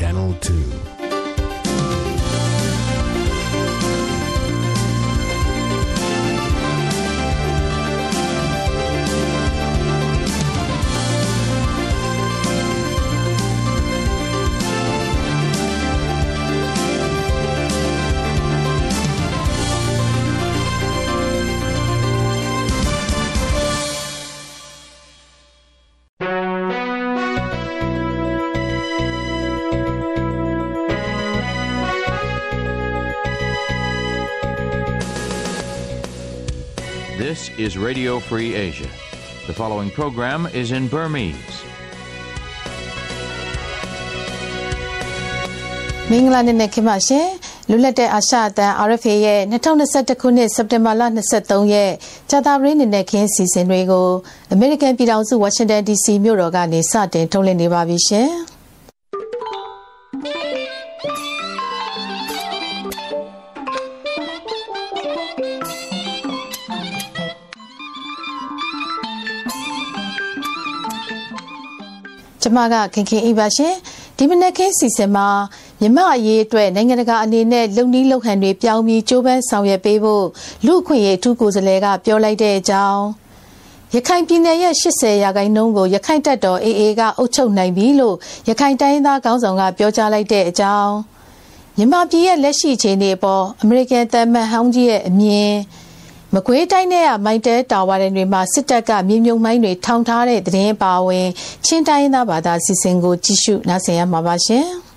Channel 2. Radio Free Asia. The following program is in Burmese. မင်္ဂလာနေ့နဲ့ခင်ပါရှင်လွတ်လပ်တဲ့အာရှအသံ RFA ရဲ့2021ခုနှစ်စက်တင်ဘာလ23ရက်ကြာသပတေးနေ့နဲ့ခင်းစီစဉ်တွေကိုအမေရိကန်ပြည်ထောင်စုဝါရှင်တန် DC မြို့တော်ကနေစတင်ထုတ်လွှင့်နေပါပြီရှင် ကျမကခင်ခင်အိပါရှင်ဒီမနက်ခင်းစီစဉ်မှာမြမအရေးအတွက်နိုင်ငံတကာအနေနဲ့လုံနီးလုံဟန်တွေပြောင်းပြီးကြိုးပမ်းဆောင်ရွက်ပေးဖို့လူအခွင့်အရေးအထူးကိုယ်စားလှယ်ကပြောလိုက်တဲ့အကြောင်းရခိုင်ပြည်နယ်ရဲ့80ရာခိုင်နှုန်းကိုရခိုင်တပ်တော် AA ကအုပ်ချုပ်နိုင်ပြီလို့ရခိုင်တိုင်းသားခေါင်းဆောင်ကပြောကြားလိုက်တဲ့အကြောင်းမြန်မာပြည်ရဲ့လက်ရှိအခြေအနေအပေါ်အမေရိကန်သမ္မတဟောင်းကြီးရဲ့အမြင် မကွေးတိုင်းထဲကမိုက်တဲတာဝါတွေမှာစစ်တပ်ကမြေမြုံမိုင်းတွေထောင်ထားတဲ့တရင်ပါဝင်ချင်းတိုင်းသားဘာသာစီစဉ်ကိုကြည့်ရှုနားဆင်ရမှာပါရှင်။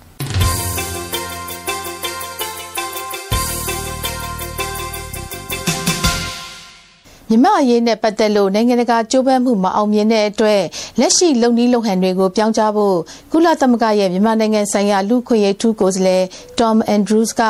မြမအရေးနဲ့ပတ်သက်လို့နိုင်ငံတကာကြိုးပမ်းမှုမအောင်မြင်တဲ့အတွက်လက်ရှိလုံနည်းလုံဟန်တွေကိုပြောင်းကြဖို့ကုလသမဂ္ဂရဲ့မြန်မာနိုင်ငံဆိုင်ရာလူခွင့်ရေးထူးကိုယ်စားလှယ် Tom Andrews က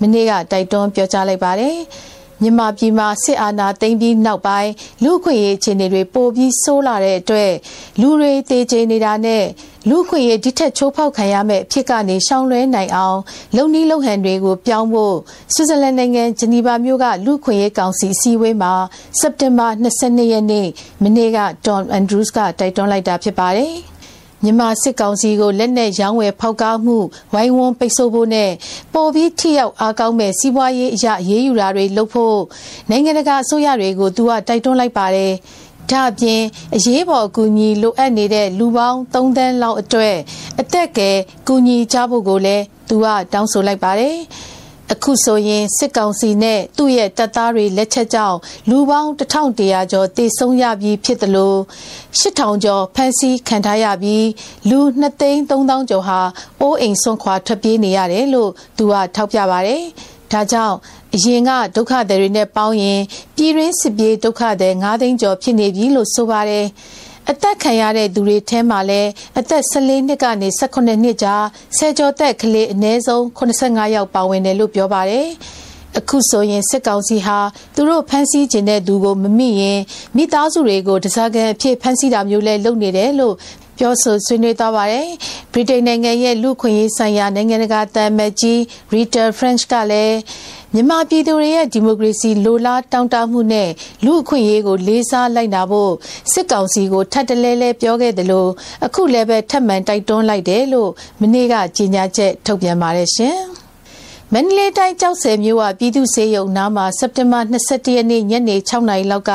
မနေ့ကတိုက်တွန်းပြောကြားလိုက်ပါတယ်။ မြန်မာပြည်မှာစစ်အာဏာသိမ်းပြီးနောက်ပိုင်းလူခွင့်ရေးအခြေအနေတွေပိုပြီးဆိုးလာတဲ့အတွက်လူတွေတေချေနေတာနဲ့လူခွင့်ရေးဒီထက်ချိုးဖောက်ခံရမယ့်ဖြစ်ကနေရှောင်လွှဲနိုင်အောင်လုံနီးလုံဟန်တွေကိုပြောင်းဖို့ဆွစ်ဇာလန်နိုင်ငံဂျနီဗာမြို့ကလူခွင့်ရေးကောင်စီအစည်းအဝေးမှာစက်တင်ဘာ22ရက်နေ့မနေ့က Tom Andrews ကတိုက်တွန်းလိုက်တာဖြစ်ပါတယ်။ မြန်မာစစ်ကောင်စီကိုလက်နက်ရောင်းဝယ်ဖောက်ကားမှုဝိုင်းဝန်းပိတ်ဆို့ဖို့နဲ့ပေါ်ပြီးထိရောက်အားကောင်းမဲ့စီးပွားရေးအရာရေးယူတာတွေလုပ်ဖို့နိုင်ငံတကာအစိုးရတွေကိုသူကတိုက်တွန်းလိုက်ပါတယ်။ဒါအပြင်အရေးပေါ်အကူအညီလိုအပ်နေတဲ့လူပေါင်း3သန်းလောက်အတွက်အသက်ကယ်ကူညီကြဖို့ကိုလည်းသူကတောင်းဆိုလိုက်ပါတယ်။ အခုဆိုရင်စစ်ကောင်စီနဲ့သူ့ရဲ့တပ်သားတွေလက်ချက်ကြောင့်လူပေါင်း1100ကျော်တေဆုံးရပြီးဖြစ်တယ်လို့8000ကျော်ဖမ်းဆီးခံထားရပြီးလူ23000ကျော်ဟာအိုးအိမ်ဆွန့်ခွာထွက်ပြေးနေရတယ်လို့သူကထောက်ပြပါတယ်။ဒါကြောင့်အရင်ကဒုက္ခသည်တွေနဲ့ပေါင်းရင်ပြည်ရင်းစစ်ပြေးဒုက္ခသည်9သိန်းကျော်ဖြစ်နေပြီလို့ဆိုပါတယ်။ အသက်ခံရတဲ့သူတွေထဲမှာလည်းအသက်14နှစ်ကနေ18နှစ်ကြားဆယ်ကျော်သက်ကလေးအနည်းဆုံး85ယောက်ပါဝင်တယ်လို့ပြောပါတယ်။အခုဆိုရင်စစ်ကောင်စီဟာသူတို့ဖမ်းဆီးခြင်းတဲ့သူကိုမမိရင်မိသားစုတွေကိုတစားကန်အဖြစ်ဖမ်းဆီးတာမျိုးလဲလုပ်နေတယ်လို့ပြောဆိုဆွေးနွေးသွားပါတယ်။ဗြိတိန်နိုင်ငံရဲ့လူခွင့်ရေးဆိုင်ရာနိုင်ငံတကာတမန်ကြီး Rita French ကလည်း မြန်မာပြည်သူတွေရဲ့ဒီမိုကရေစီလိုလားတောင်းတမှုနဲ့လူအခွင့်အရေးကိုလေးစားလိုက်နာဖို့စစ်ကောင်စီကိုထပ်တလဲလဲပြောခဲ့တယ်လို့အခုလည်းပဲထပ်မံတိုက်တွန်းလိုက်တယ်လို့မနေ့ကကြေညာချက်ထုတ်ပြန်ပါတယ်ရှင်။မန္တလေးတိုင်းကြောက်စဲမြို့ကပြည်သူ့စေယုံနားမှာစက်တင်ဘာ22ရက်နေ့ညနေ6နာရီလောက်က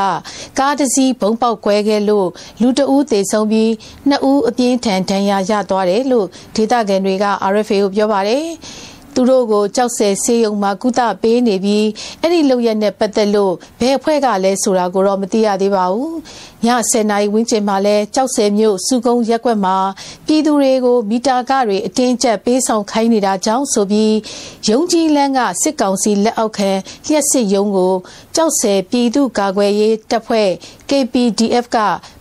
ကားတစ်စီးဘုံပေါက်ကွဲခဲ့လို့လူတအူးသေဆုံးပြီးနှစ်ဦးအပြင်းထန်ဒဏ်ရာရသွားတယ်လို့ဒေသခံတွေက RFA ကိုပြောပါတယ်။ သူတို့ကိုကြောက်စဲဆေးရုံမှာကုသပေးနေပြီးအဲ့ဒီလုပ်ရက်နဲ့ပတ်သက်လို့ဘယ်အဖွဲ့ကလဲဆိုတာကိုတော့မသိရသေးပါဘူး။ည10နာရီဝန်းကျင်မှာလဲကြောက်စဲမြို့စုကုန်းရက်ကွက်မှာပြည်သူတွေကိုမီတာကတွေအတင်းကျပ်ပေးဆောင်ခိုင်းနေတာကြောင့်ဆိုပြီးရုံကြီးလန်းကစစ်ကောင်စီလက်အောက်ခံလျှက်စစ်ရုံးကိုကြောက်စဲပြည်သူကာကွယ်ရေးတပ်ဖွဲ့ KPDF က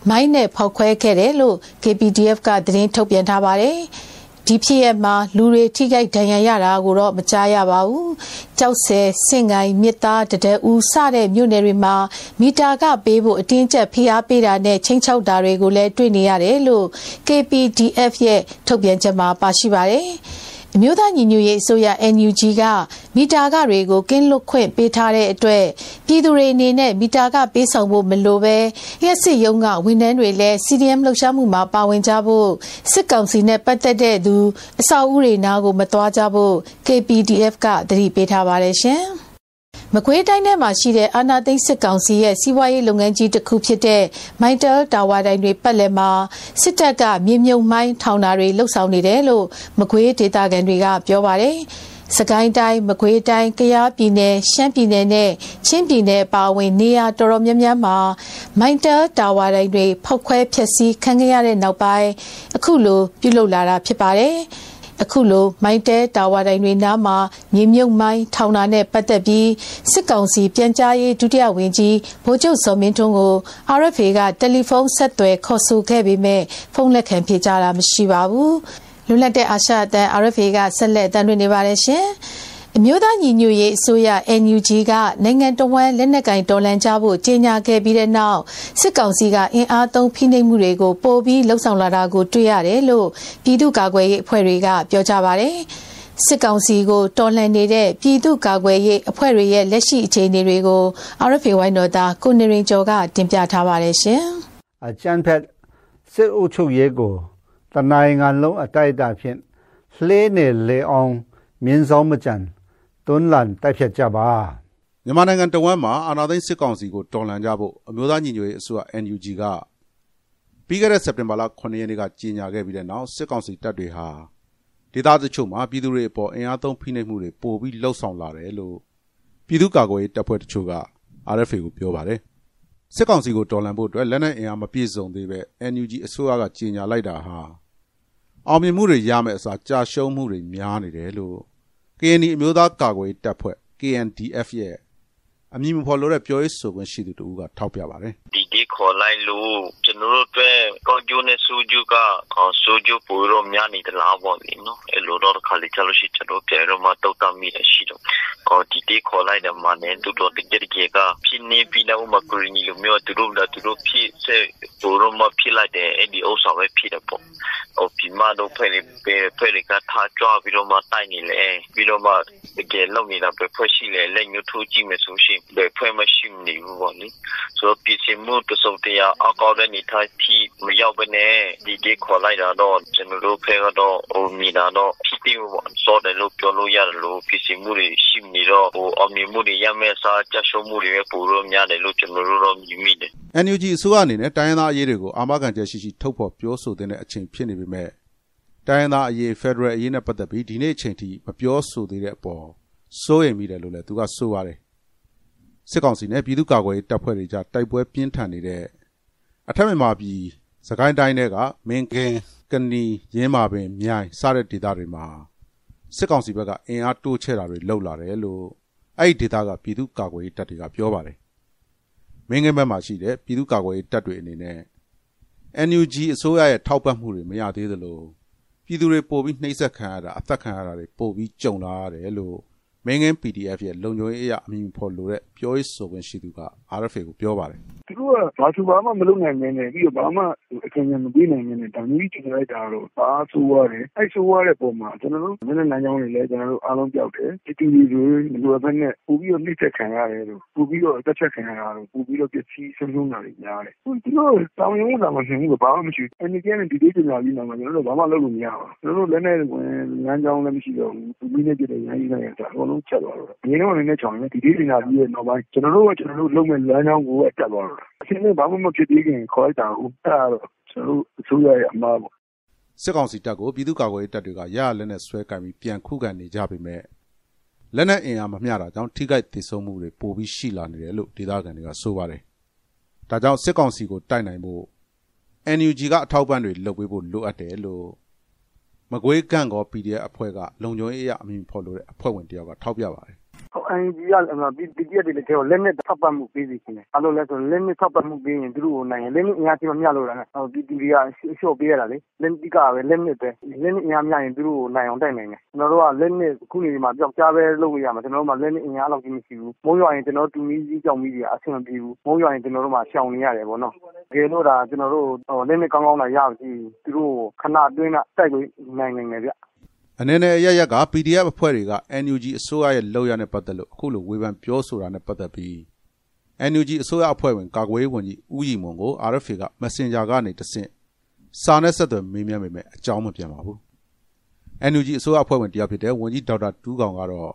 မိုင်းနဲ့ဖောက်ခွဲခဲ့တယ်လို့ KPDF ကသတင်းထုတ်ပြန်ထားပါတယ်။ ဒီဖြစ်ရမှာလူတွေထိခိုက်ဒဏ်ရာရတာကိုတော့မကြားရပါဘူး။ကြောက်ဆယ်စင်ကိုင်းမြစ်သားတဒဦးစတဲ့မြို့နယ်တွေမှာမီတာကပေးဖို့အတင်းကျပ်ဖိအားပေးတာနဲ့ချင်းချောက်တာတွေကိုလည်းတွေ့နေရတယ်လို့ KPDF ရဲ့ထုတ်ပြန်ချက်မှာပါရှိပါတယ်။ အမျိုးသားညီညွတ်ရေးအစိုးရ NUG ကမီတာကတွေကိုကင်းလွတ်ခွင့်ပေးထားတဲ့အတွက်ပြည်သူတွေအနေနဲ့မီတာကပေးဆောင်ဖို့မလိုပဲရက်စစ်ရုံးကဝန်ထမ်းတွေလည်း CDM လှုပ်ရှားမှုမှာပါဝင်ကြဖို့စစ်ကောင်စီနဲ့ပတ်သက်တဲ့သူအဆောက်အဦတွေနားကိုမသွားကြဖို့ KPDF ကသတိပေးထားပါတယ်ရှင်။ မကွေးတိုင်းထဲမှာရှိတဲ့အာနာသိန်းစစ်ကောင်စီရဲ့စီးပွားရေးလုပ်ငန်းကြီးတစ်ခုဖြစ်တဲ့မိုင်တယ်တာဝါတိုင်းတွေပတ်လည်မှာစစ်တပ်ကမြေမြုံမိုင်းထောင်တာတွေလှုပ်ဆောင်နေတယ်လို့မကွေးဒေသခံတွေကပြောပါတယ်။စကိုင်းတိုင်းမကွေးတိုင်းကယားပြည်နယ်ရှမ်းပြည်နယ်နဲ့ချင်းပြည်နယ်ပါဝင်နေရာတော်တော်များများမှာမိုင်တယ်တာဝါတိုင်းတွေဖောက်ခွဲဖျက်ဆီးခံခဲ့ရတဲ့နောက်ပိုင်းအခုလိုပြုလုပ်လာတာဖြစ်ပါတယ်။ အခုလိုမိုင်းတဲတာဝါတိုင်တွေနားမှာမြေမြုပ်မိုင်းထောင်တာနဲ့ပတ်သက်ပြီးစစ်ကောင်စီပြန်ကြားရေးဒုတိယဝန်ကြီးဗိုလ်ချုပ်စောမင်းထွန်းကို RFA ကတယ်လီဖုန်းဆက်သွယ်ခေါ်ဆိုခဲ့ပေမဲ့ဖုန်းလက်ခံဖြေကြားတာမရှိပါဘူးလွတ်လပ်တဲ့အာရှအသံ RFA ကဆက်လက်တမ်းတွင်နေပါတယ်ရှင်။ အမျိုးသားညီညွတ်ရေးအစိုးရ NUG ကနိုင်ငံတော်ဝန်လက်နက်ကင်တော်လှန်ကြဖို့ကြေညာခဲ့ပြီးတဲ့နောက်စစ်ကောင်စီကအင်အားသုံးဖိနှိပ်မှုတွေကိုပိုပြီးလှုံ့ဆော်လာတာကိုတွေ့ရတယ်လို့ပြည်သူ့ကာကွယ်ရေးအဖွဲ့တွေကပြောကြပါတယ်စစ်ကောင်စီကိုတော်လှန်နေတဲ့ပြည်သူ့ကာကွယ်ရေးအဖွဲ့တွေရဲ့လက်ရှိအခြေအနေတွေကို RFA ဝိုင်းတော်သားကိုနေရင်ကျော်ကတင်ပြထားပါတယ်ရှင်။အချမ်းဖက်စစ်အုပ်ချုပ်ရေးကိုတနိုင်ငံလုံးအတိုက်အတာဖြင့်လှေးနေလေအောင်မြင်းဆောင်မကြံ တွန်းလှန်တိုက်ဖြတ်ကြပါမြန်မာနိုင်ငံတဝမ်းမှာအာဏာသိမ်းစစ်ကောင်စီကိုတော်လှန်ကြဖို့အမျိုးသားညီညွတ်ရေးအစိုးရ NUG ကပြီးခဲ့တဲ့စက်တင်ဘာလ9ရက်နေ့ကကြေညာခဲ့ပြီးတဲ့နောက်စစ်ကောင်စီတပ်တွေဟာဒေသတချို့မှာပြည်သူတွေအပေါ်အင်အားသုံးဖိနှိပ်မှုတွေပိုပြီးလှုပ်ဆောင်လာတယ်လို့ပြည်သူ့ကာကွယ်ရေးတပ်ဖွဲ့တချို့က RFA ကိုပြောပါတယ်စစ်ကောင်စီကိုတော်လှန်ဖို့အတွက်လက်နက်အင်အားမပြည့်စုံသေးပဲ NUG အစိုးရကကြေညာလိုက်တာဟာအောင်မြင်မှုတွေရမယ့်အစားကြာရှုံးမှုတွေများနေတယ်လို့ KNI အမျိုးသားကာကွယ်ရေးတပ်ဖွဲ့ KNDF ရဲ့ အမည်မဖော်လို့တဲ့ပြောရေးဆိုခွင့်ရှိသူတူကထောက်ပြပါတယ်ဒီဒီခေါ်လိုက်လို့ကျွန်တော်တို့အတွက်ကောင်းကျိုးနဲ့ဆိုးကျိုးကဆိုးကျိုးပိုတော့များနေတယ်လားပေါ့လေနော်အဲ့လိုတော့ခါလေးချလို့ရှိကျွန်တော်ပြန်တော့မှတောက်တမိတယ်ရှိတော့အော်ဒီဒီခေါ်လိုက်တယ်မှာနဲ့တူတော့တကယ်တကယ်ကဖြစ်နေပြီလားဥမကရီနီလိုမျိုးသူတို့လည်းသူတို့ဖြစ်စေပိုတော့မှဖြစ်လိုက်တယ်အဲ့ဒီဥစ္စာပဲဖြစ်တယ်ပေါ့ဟိုဒီမှာတော့ဖဲ့ဖဲ့ကထားကြပြီးတော့မှတိုက်နေလေပြီးတော့မှတကယ်လုံနေတာပဲဖွဲ့ရှိလေလက်ညှိုးထိုးကြည့်မယ်ဆိုရှင်ဘယ်ဖွဲ့မရှိနေဘူးပေါ့လေဆိုတော့ပြည်စင်မှုတစုံတရာအကောတဲ့နေထိုင်ပြီးမရောက်ဘဲနဲ့ဒီဒီခေါ်လိုက်တာတော့ကျွန်တော်တို့ဖဲကတော့ဟိုမိတာတော့ဖြစ်တယ်ပေါ့စောတယ်လို့ပြောလို့ရတယ်လို့ပြည်စင်မှုတွေရှိနေတော့ဟိုအမြင်မှုတွေရမဲ့စားကြရှုံးမှုတွေပဲပိုလို့များတယ်လို့ကျွန်တော်တို့တော့မြင်မိတယ် NUG အစိုးရအနေနဲ့တိုင်းရင်းသားအရေးတွေကိုအာမခံချက်ရှိရှိထုတ်ဖော်ပြောဆိုတဲ့အချိန်ဖြစ်နေပေမဲ့တိုင်းရင်းသားအရေးဖက်ဒရယ်အရေးနဲ့ပတ်သက်ပြီးဒီနေ့အချိန်ထိမပြောဆိုသေးတဲ့အပေါ်စိုးရိမ်မိတယ်လို့လည်းသူကဆိုပါတယ် စစ်ကောင်စီနဲ့ပြည်သူ့ကာကွယ်ရေးတပ်ဖွဲ့တွေကြားတိုက်ပွဲပြင်းထန်နေတဲ့အထက်မြန်မာပြည်စကိုင်းတိုင်းတွေကမင်းကင်းကနီရင်းမာပင်မြိုင်စတဲ့ဒေသတွေမှာစစ်ကောင်စီဘက်ကအင်အားတိုးချဲ့တာတွေလုပ်လာတယ်လို့အဲ့ဒီဒေသကပြည်သူ့ကာကွယ်ရေးတပ်တွေကပြောပါတယ်မင်းကင်းဘက်မှာရှိတဲ့ပြည်သူ့ကာကွယ်ရေးတပ်တွေအနေနဲ့ NUG အစိုးရရဲ့ထောက်ပံ့မှုတွေမရသေးသလိုပြည်သူတွေပို့ပြီးနှိပ်စက်ခံရတာအသက်ခံရတာတွေပို့ပြီးကြုံလာရတယ်လို့မင်းငင်း PDF ရဲ့လုံခြုံရေးအရာအမည်ဖော်လို့တဲ့ပြောရေးဆိုခွင့်ရှိသူက RFA ကိုပြောပါတယ် သူတို့က ဘာသူဘာမှ မလုပ်နိုင်နေပြီးတော့ ဘာမှ အကျဉ်းချုပ်မပေးနိုင်နေဒါမျိုးကြီးကျင်လိုက်တာတော့ဘာဆိုးရတယ် အဲ့ဆိုးရတဲ့ပုံမှာ ကျွန်တော်တို့မင်းနဲ့နိုင်ကြောင်းတွေလည်းကျွန်တော်တို့အားလုံးပြောက်တယ်တီတီတွေ မလိုအပ်ဘဲနဲ့ ပို့ပြီးတော့ နှိမ့်ဆက်ခံရတယ်လို့ ပို့ပြီးတော့တက်ချက်ခံရတာလို့ ပို့ပြီးတော့ပစ္စည်းဆုံးရှုံးတာတွေများတယ် သူတို့တောင်းရုံးတာမှရှင်ဘူးဘာမှမရှိဘူးအနေနဲ့ဒီဒေသညာကြီးမှာ ကျွန်တော်တို့ ဘာမှလုပ်လို့မရဘူး ကျွန်တော်တို့လည်းနဲ့ဝင်လမ်းကြောင်းလည်း မရှိတော့ဘူးသူပြီးနေပြတဲ့ရန်ကြီးဆိုင်တာအကုန်လုံးချက်သွားတော့အရင်ကလည်းချောင်းနေဒီဒေသညာကြီးရဲ့နောက်ပိုင်း ကျွန်တော်တို့က ကျွန်တော်တို့လုပ်မဲ့လမ်းကြောင်းကိုတက်သွားတော့အရှင်ကဘာမှမဖြစ်သေးခင် ခေါ်လိုက်တာဟုတ်အဲ့ဒါတော့ ကျွန်တော်တို့ အစိုးရရဲ့ အမှားပေါ့ စစ်ကောင်စီတပ်ကို ပြည်သူ့ကာကွယ်ရေးတပ်တွေက ရရလက်နဲ့ဆွဲကင်ပြီး ပြန်ခုခံနေကြပေမဲ့လက်နက်အင်အား မမျှတာကြောင့် ထိခိုက်ဒေဆုံးမှုတွေ ပိုပြီးရှိလာနေတယ်လို့ ဒေသခံတွေက ဆိုပါတယ်။ဒါကြောင့် စစ်ကောင်စီကို တိုက်နိုင်ဖို့ NUG က အထောက်ပံ့တွေ လုပ်ပေးဖို့ လိုအပ်တယ်လို့ မကွေးကန့်ကော PDF အဖွဲ့က လုံခြုံရေးအရာအမည်ဖော်လို့တဲ့ အဖွဲ့ဝင်တယောက်က ထောက်ပြပါတယ်ဟုတ် NUG ကပြည်ပြည်တွေလည်းကျော်လက်နဲ့ထောက်ပံ့မှုပေးစီခြင်းအဲ့လိုလဲဆိုလက်နဲ့ထောက်ပံ့မှုပေးရင် သူတို့ကိုနိုင်ရင်လက်နဲ့အင်အားကြီးမမျှလို့လားဟိုပြည်ပြည်တွေကရှော့ပေးရတာလေလက်တိကပဲ လက်နဲ့ပဲလက်နဲ့အင်အားမျှရင် သူတို့ကိုနိုင်အောင်တိုက်နိုင်တယ် ကျွန်တော်တို့က လက်နဲ့ခုနေဒီမှာကြောက်ကြားပဲလုပ်လို့ရမှာကျွန်တော်တို့မှလက်နဲ့အင်အားလောက်ကြီးမရှိဘူး မိုးရွာရင် ကျွန်တော်တူမီကြီးကြောက်မီကြီးအဆင်မပြေဘူး မိုးရွာရင် ကျွန်တော်တို့မှရှောင်နေရတယ်ပေါ့နော် တကယ်လို့ဒါကျွန်တော်တို့ဟိုလက်နဲ့ကောင်းကောင်းလာရပြီသူတို့ခဏအတွင်းက တိုက်လို့နိုင်နိုင်တယ်ဗျ အနေနဲ့အရရက်က PDF အဖွဲ့တွေက NUG အစိုးရရဲ့လောက်ရနဲ့ပတ်သက်လို့အခုလိုဝေဖန်ပြောဆိုတာနဲ့ပတ်သက်ပြီး NUG အစိုးရအဖွဲ့ဝင်ကာကွယ်ရေးဝန်ကြီးဦးရီမွန်ကို RFA က Messenger ကနေတဆင့်စာနဲ့ဆက်သွယ်မေးမြန်းပေမဲ့အကြောင်းမပြန်ပါဘူး NUG အစိုးရအဖွဲ့ဝင်တယောက်ဖြစ်တဲ့ဝန်ကြီးဒေါက်တာတူးကောင်ကတော့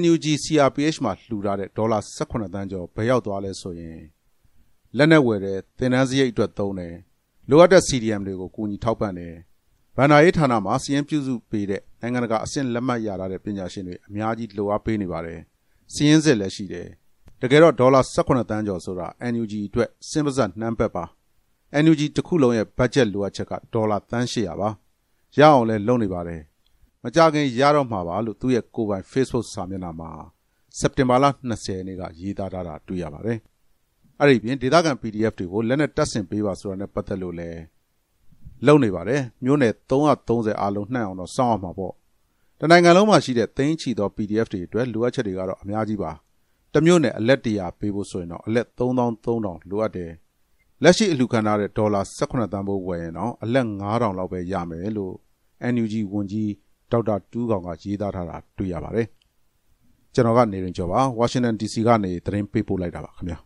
NUG CRPH မှာလှူထားတဲ့ဒေါ်လာ18သန်းကျော်ဘယ်ရောက်သွားလဲဆိုရင်လက်နက်ဝယ်တဲ့သင်တန်းစရိတ်အတွက်သုံးတယ်လိုအပ်တဲ့ CDM တွေကိုကူညီထောက်ပံ့တယ် ဗန္ဒာရေးဌာနမှာစီရင်ပြုစုပေးတဲ့နိုင်ငံတကာအဆင့်လက်မှတ်ရထားတဲ့ပညာရှင်တွေအများကြီးလိုအပ်ပေးနေပါတယ်စီရင်စစ်လည်းရှိတယ်တကယ်တော့ဒေါ်လာ18သန်းကျော်ဆိုတာ NUG အတွက်စဉ်ပါဇက်နှမ်းပက်ပါ NUG တစ်ခုလုံးရဲ့ဘတ်ဂျက်လိုအပ်ချက်ကဒေါ်လာတန်း800ပါရအောင်လဲလုပ်နေပါတယ်မကြခင်ရတော့မှာပါလို့သူ့ရဲ့ကိုယ်ပိုင် Facebook စာမျက်နှာမှာစက်တင်ဘာလ20ရက်နေ့ကရေးသားထားတာတွေ့ရပါတယ်အဲ့ဒီပြင်ဒေသခံ PDF တွေကိုလက်နက်တပ်ဆင်ပေးပါဆိုတာနဲ့ပတ်သက်လို့လည်း လုပ်နေပါတယ်မြို့နယ်330အားလုံးနှံ့အောင်တော့စောင့်အောင်မှာပေါ့တနိုင်ငံလုံးမှာရှိတဲ့သိန်းချီသော PDF တွေအတွက်လိုအပ်ချက်တွေကတော့အများကြီးပါတမျိုးနဲ့အလက်တရာပေးဖို့ဆိုရင်တော့အလက်3300လိုအပ်တယ်လက်ရှိအလှခံထားတဲ့ဒေါ်လာ18သန်းဘိုးဝယ်ရင်တော့အလက်9000လောက်ပဲရမယ်လို့ NUG ဝန်ကြီးဒေါက်တာတူးကောင်ကရေးသားထားတာတွေ့ရပါတယ်ကျွန်တော်ကနေရင်ကျော်ပါဝါရှင်တန် DC ကနေသတင်းပေးပို့လိုက်တာပါခင်ဗျာ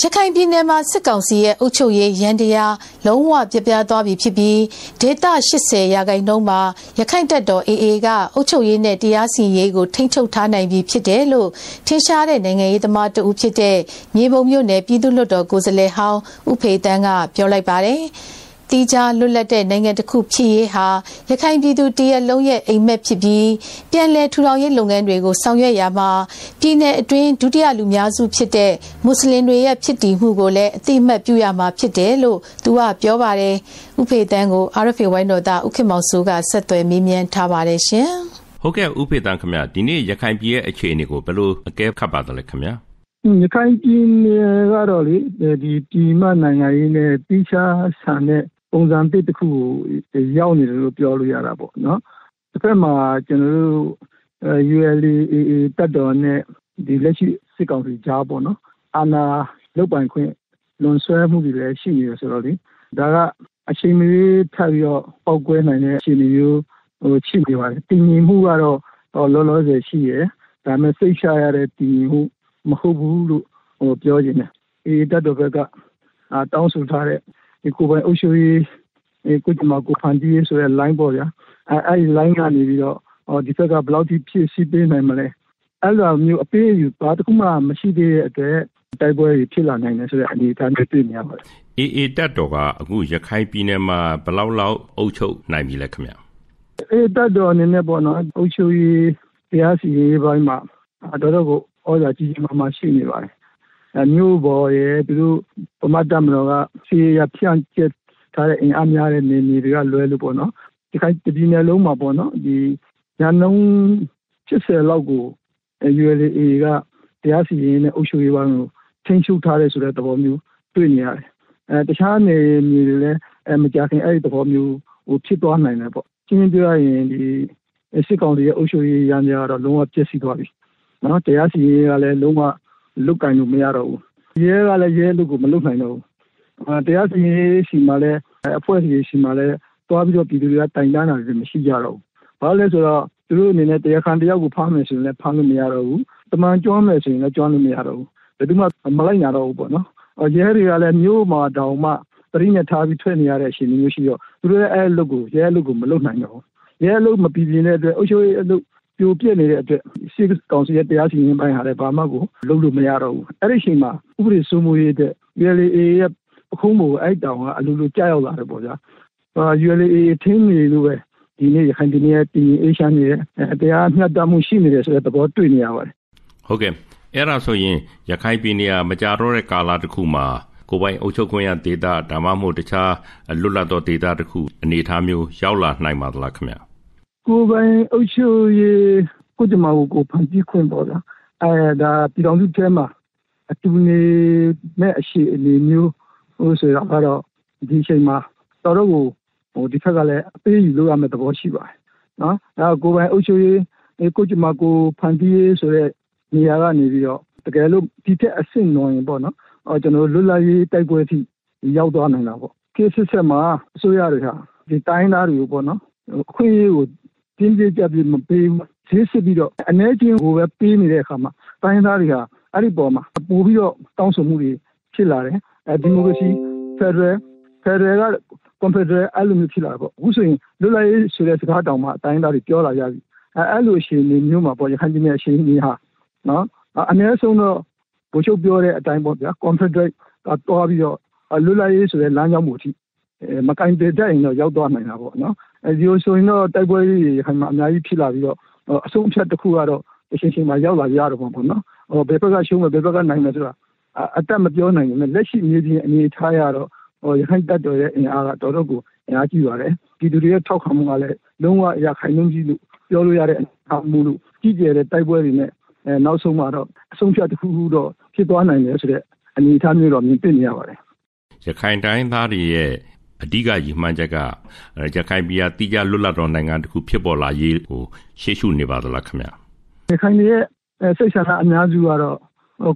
ရခိုင်ပြည်နယ်မှာစစ်ကောင်စီရဲ့အုပ်ချုပ်ရေးရန်တရားလုံးဝပြပြသွားပြီဖြစ်ပြီးဒေသ80ရာခိုင်နှုန်းမှာရခိုင်တပ်တော် AA ကအုပ်ချုပ်ရေးနဲ့တရားစီရင်ရေးကိုထိန်းချုပ်ထားနိုင်ပြီဖြစ်တယ်လို့ထင်ရှားတဲ့နိုင်ငံရေးသမားတဦးဖြစ်တဲ့မြေပုံမြို့နယ်ပြည်သူ့လွှတ်တော်ကိုယ်စားလှယ်ဟောင်းဥဖေတန်းကပြောလိုက်ပါတယ်။ တီးခြားလွတ်လပ်တဲ့နိုင်ငံတစ်ခုဖြစ်ရေးဟာရခိုင်ပြည်သူတရက်လုံးရဲ့အိမ်မက်ဖြစ်ပြီးပြန်လည်ထူထောင်ရေးလုပ်ငန်းတွေကိုဆောင်ရွက်ရမှာပြည်내အတွင်းဒုတိယလူများစုဖြစ်တဲ့မွတ်စလင်တွေရဲ့ဖြစ်တည်မှုကိုလည်းအသိမှတ်ပြုရမှာဖြစ်တယ်လို့သူကပြောပါတယ်ဥဖေတန်းကို RFA ဝိုင်းတော်သားဥခင်မောင်စိုးကဆက်သွယ်မေးမြန်းထားပါတယ်ရှင်ဟုတ်ကဲ့ဥဖေတန်းခင်ဗျဒီနေ့ရခိုင်ပြည်ရဲ့အခြေအနေကိုဘယ်လိုအကဲခတ်ပါသလဲခင်ဗျရခိုင်ပြည်နယ်ကတော့လေဒီပြည်မနိုင်ငံရေးနဲ့တိကျဆန်တဲ့ ပုံစံသစ်တစ်ခုကိုရောက်နေတယ်လို့ပြောလို့ရတာပေါ့နော်တစ်ဖက်မှာကျွန်တော်တို့ ULAA တက်တော်နဲ့ဒီလက်ရှိစစ်ကောင်စီကြားပေါ့နော်အာဏာလုတ်ပိုင်ခွင့်လွန်ဆွဲမှုတွေလည်းရှိနေတယ်ဆိုတော့လေဒါကအချိန်မီထပ်ပြီးတော့ပောက်ကွဲနိုင်တဲ့အခြေအနေမျိုးဟိုရှိနေပါတယ်တည်ငြိမ်မှုကတော့လောလောဆယ်ရှိရယ်ဒါပေမဲ့စိတ်ချရတဲ့တည်ငြိမ်မှုမဟုတ်ဘူးလို့ဟိုပြောနေတယ်အေးတက်တော်ဘက်ကတောင်းဆိုထားတဲ့ ဒီကိုပိုင်အုပ်ချုပ်ရေးကိုကျမကိုဖန်တီးရေးဆိုတဲ့ line ပေါ့ဗျာအဲအဲ့ဒီ line ကနေပြီးတော့ဟောဒီဘက်ကဘယ်လောက်ထိဖြစ်စီပေးနိုင်မလဲအဲ့လိုမျိုးအပေးယူပါတခုမှမရှိသေးတဲ့အတွက်တိုက်ပွဲတွေဖြစ်လာနိုင်တယ်ဆိုတဲ့အနေအထားမျိုးတွေ့နေရပါတယ်အေးအေးတက်တော်ကအခုရခိုင်ပြည်နယ်မှာဘယ်လောက်လောက်အုပ်ချုပ်နိုင်ပြီလဲခင်ဗျအေးတက်တော်အနေနဲ့ပေါ့နော်အုပ်ချုပ်ရေးတရားစီရင်ရေးပိုင်းမှာတော်တော်ကိုဩဇာကြီးကြီးမားမားရှိနေပါတယ် မြို့ပေါ်ရဲ့သူတို့ပမတ်တမတော်ကစီရဖြန့်ကျက်ထားတဲ့အင်အားများတဲ့နေနေတွေကလွဲလို့ပေါ့နော်ဒီခိုင်ဒီနယ်လုံးမှာပေါ့နော်ဒီညာနှုံး80လောက်ကို ULA ကတရားစီရင်နဲ့အုပ်ချုပ်ရေးပိုင်းကိုထိန်းချုပ်ထားတဲ့ဆိုတဲ့သဘောမျိုးတွေ့နေရတယ်အဲတခြားနေမြေတွေလည်းအဲမကြခင်အဲ့ဒီသဘောမျိုးဟိုဖြစ်သွားနိုင်တယ်ပေါ့ရှင်းပြောရရင်ဒီစစ်ကောင်စီရဲ့အုပ်ချုပ်ရေးရန်ကြတော့လုံးဝပြည့်စည်သွားပြီနော်တရားစီရင်ကလည်းလုံးဝ လုတ်ကင်လို့မရတော့ဘူးရဲကလည်းရဲလုတ်ကိုမလုတ်နိုင်တော့ဘူးတရားစီရင်စီမှာလည်းအဖွဲ့အစည်းစီမှာလည်းတွားပြီးတော့ပြည်သူတွေကတိုင်တန်းတာတွေမရှိကြတော့ဘူးဘာလို့လဲဆိုတော့သူတို့အနေနဲ့တရားခံတယောက်ကိုဖမ်းမယ်ဆိုရင်လည်းဖမ်းလို့မရတော့ဘူးတမန်ကျွမ်းမယ်ဆိုရင်လည်းကျွမ်းလို့မရတော့ဘူးဘယ်သူမှမလိုက်နိုင်တော့ဘူးပေါ့နော်ရဲတွေကလည်းမျိုးမှာတောင်မှပရိနဲ့ထားပြီးထွက်နေရတဲ့အချိန်မျိုးရှိတော့သူတို့ရဲ့အဲ့အလုပ်ကိုရဲအလုပ်ကိုမလုပ်နိုင်တော့ဘူးရဲအလုပ်မပြည်ပြင်းတဲ့အတွက်အုပ်ချုပ်ရေးအလုပ် ပြိုပြက်နေတဲ့အတွက်စစ်ကောင်စီရဲ့တရားစီရင်ပိုင်းဟာလည်းဘာမှကိုလုပ်လို့မရတော့ဘူးအဲ့ဒီအချိန်မှာဥပဒေစိုးမိုးရေးအတွက် ULA ရဲ့ပခုံးပေါ်အဲ့တောင်ကအလိုလိုကြောက်ရောက်လာတယ်ပေါ့ဗျာအာ ULA ထင်းနေလို့ပဲဒီနေ့ရခိုင်ပြည်နယ်တည်အေးချမ်းနေတဲ့တရားမျှတမှုရှိနေတယ်ဆိုတဲ့သဘောတွေ့နေရပါတယ်ဟုတ်ကဲ့အဲ့ဒါဆိုရင်ရခိုင်ပြည်နယ်ကမကြတော့တဲ့ကာလတစ်ခုမှာကိုပိုင်အုပ်ချုပ်ခွင့်ရဒေတာဒါမှမဟုတ်တခြားလွတ်လပ်သောဒေတာတစ်ခုအနေအထားမျိုးရောက်လာနိုင်ပါသလားခင်ဗျာ ကိုယ်ပိုင်အုပ်ချုပ်ရေးကိုကြမကိုကိုဖန်တီးခွင့်ပေါ့ဗျာအဲဒါပြည်တော်စုထဲမှာအတူနေမဲ့အရှိအနေမျိုးဟိုဆိုတော့ကတော့ဒီအချိန်မှာတော်တော့ကိုဟိုဒီခက်ကလည်းအပေးယူလို့ရမယ့်သဘောရှိပါတယ်နော်အဲကိုယ်ပိုင်အုပ်ချုပ်ရေးကိုကြမကိုဖန်တီးရေးဆိုတဲ့နေရာကနေပြီးတော့တကယ်လို့ဒီထက်အဆင့်နော်ရင်ပေါ့နော်အော်ကျွန်တော်လွတ်လပ်ရေးတိုက်ပွဲအထိရောက်သွားနိုင်တာပေါ့ case ဆက်မှာအစိုးရတွေဟာဒီတိုင်းသားတွေကိုပေါ့နော်အခွင့်အရေးကိုတ ပြင်းပြကြပြမပေးဘူးဈေးစစ်ပြီးတော့အနေချင်းကိုပဲပေးနေတဲ့အခါမှာတိုင်းသားတွေကအဲ့ဒီပေါ်မှာပို့ပြီးတော့တောင်းဆိုမှုတွေဖြစ်လာတယ်အဲဒီမိုကရေစီဖက်ဒရယ်ဖက်ဒရယ်ကကွန်ဖက်ဒရယ်အဲ့လိုမျိုးဖြစ်လာပေါ့အခုဆိုရင်လွတ်လပ်ရေးဆိုတဲ့စကားတောင်မှအတိုင်းသားတွေပြောလာကြပြီအဲအဲ့လိုအခြေအနေမျိုးမှာပေါ့ရခိုင်ပြည်နယ်အခြေအနေဟာနော်အနည်းဆုံးတော့ဘိုးချုပ်ပြောတဲ့အတိုင်းပေါ့ဗျာကွန်ဖက်ဒရယ်ကတော်ပြီးတော့လွတ်လပ်ရေးဆိုတဲ့လမ်းကြောင်းမှုအထိမကင်တဲ့တဲ့ရင်တော့ရောက်သွားနိုင်တာပေါ့နော်အဲ ဒီလိုဆိုရင်တော့တိုက်ပွဲတွေရခိုင်မှာအများကြီးဖြစ်လာပြီးတော့အဆုံးအဖြတ်တစ်ခုကတော့အချင်းချင်းမှာရောက်လာကြရတော့ပေါ့နော်ဟိုဘယ်ဘက်ကရှုံးမယ်ဘယ်ဘက်ကနိုင်မယ်ဆိုတာအတက်မပြောနိုင်ဘူးလက်ရှိမြေပြင်အနေထားရတော့ဟိုရခိုင်တပ်တော်ရဲ့အင်အားကတော်တော်ကိုအင်အားကြီးပါတယ်ပြည်သူတွေရဲ့ထောက်ခံမှုကလည်းလုံးဝရခိုင်နှုန်းကြီးလို့ပြောလို့ရတဲ့အခါမှုလို့ကြီးကျယ်တဲ့တိုက်ပွဲတွေနဲ့အဲနောက်ဆုံးမှာတော့အဆုံးဖြတ်တစ်ခုခုတော့ဖြစ်သွားနိုင်တယ်ဆိုတဲ့အနေအထားမျိုးတော့မြင်တွေ့နေရပါတယ်ရခိုင်တိုင်းသားတွေရဲ့ အဓိကရည်မှန်းချက်ကရခိုင်ပြည်ဟာတိကျလွတ်လပ်သောနိုင်ငံတစ်ခုဖြစ်ပေါ်လာရေးကိုရှေ့ရှုနေပါသလားခင်ဗျာရခိုင်ရဲ့စိတ်ဆန္ဒအများစုကတော့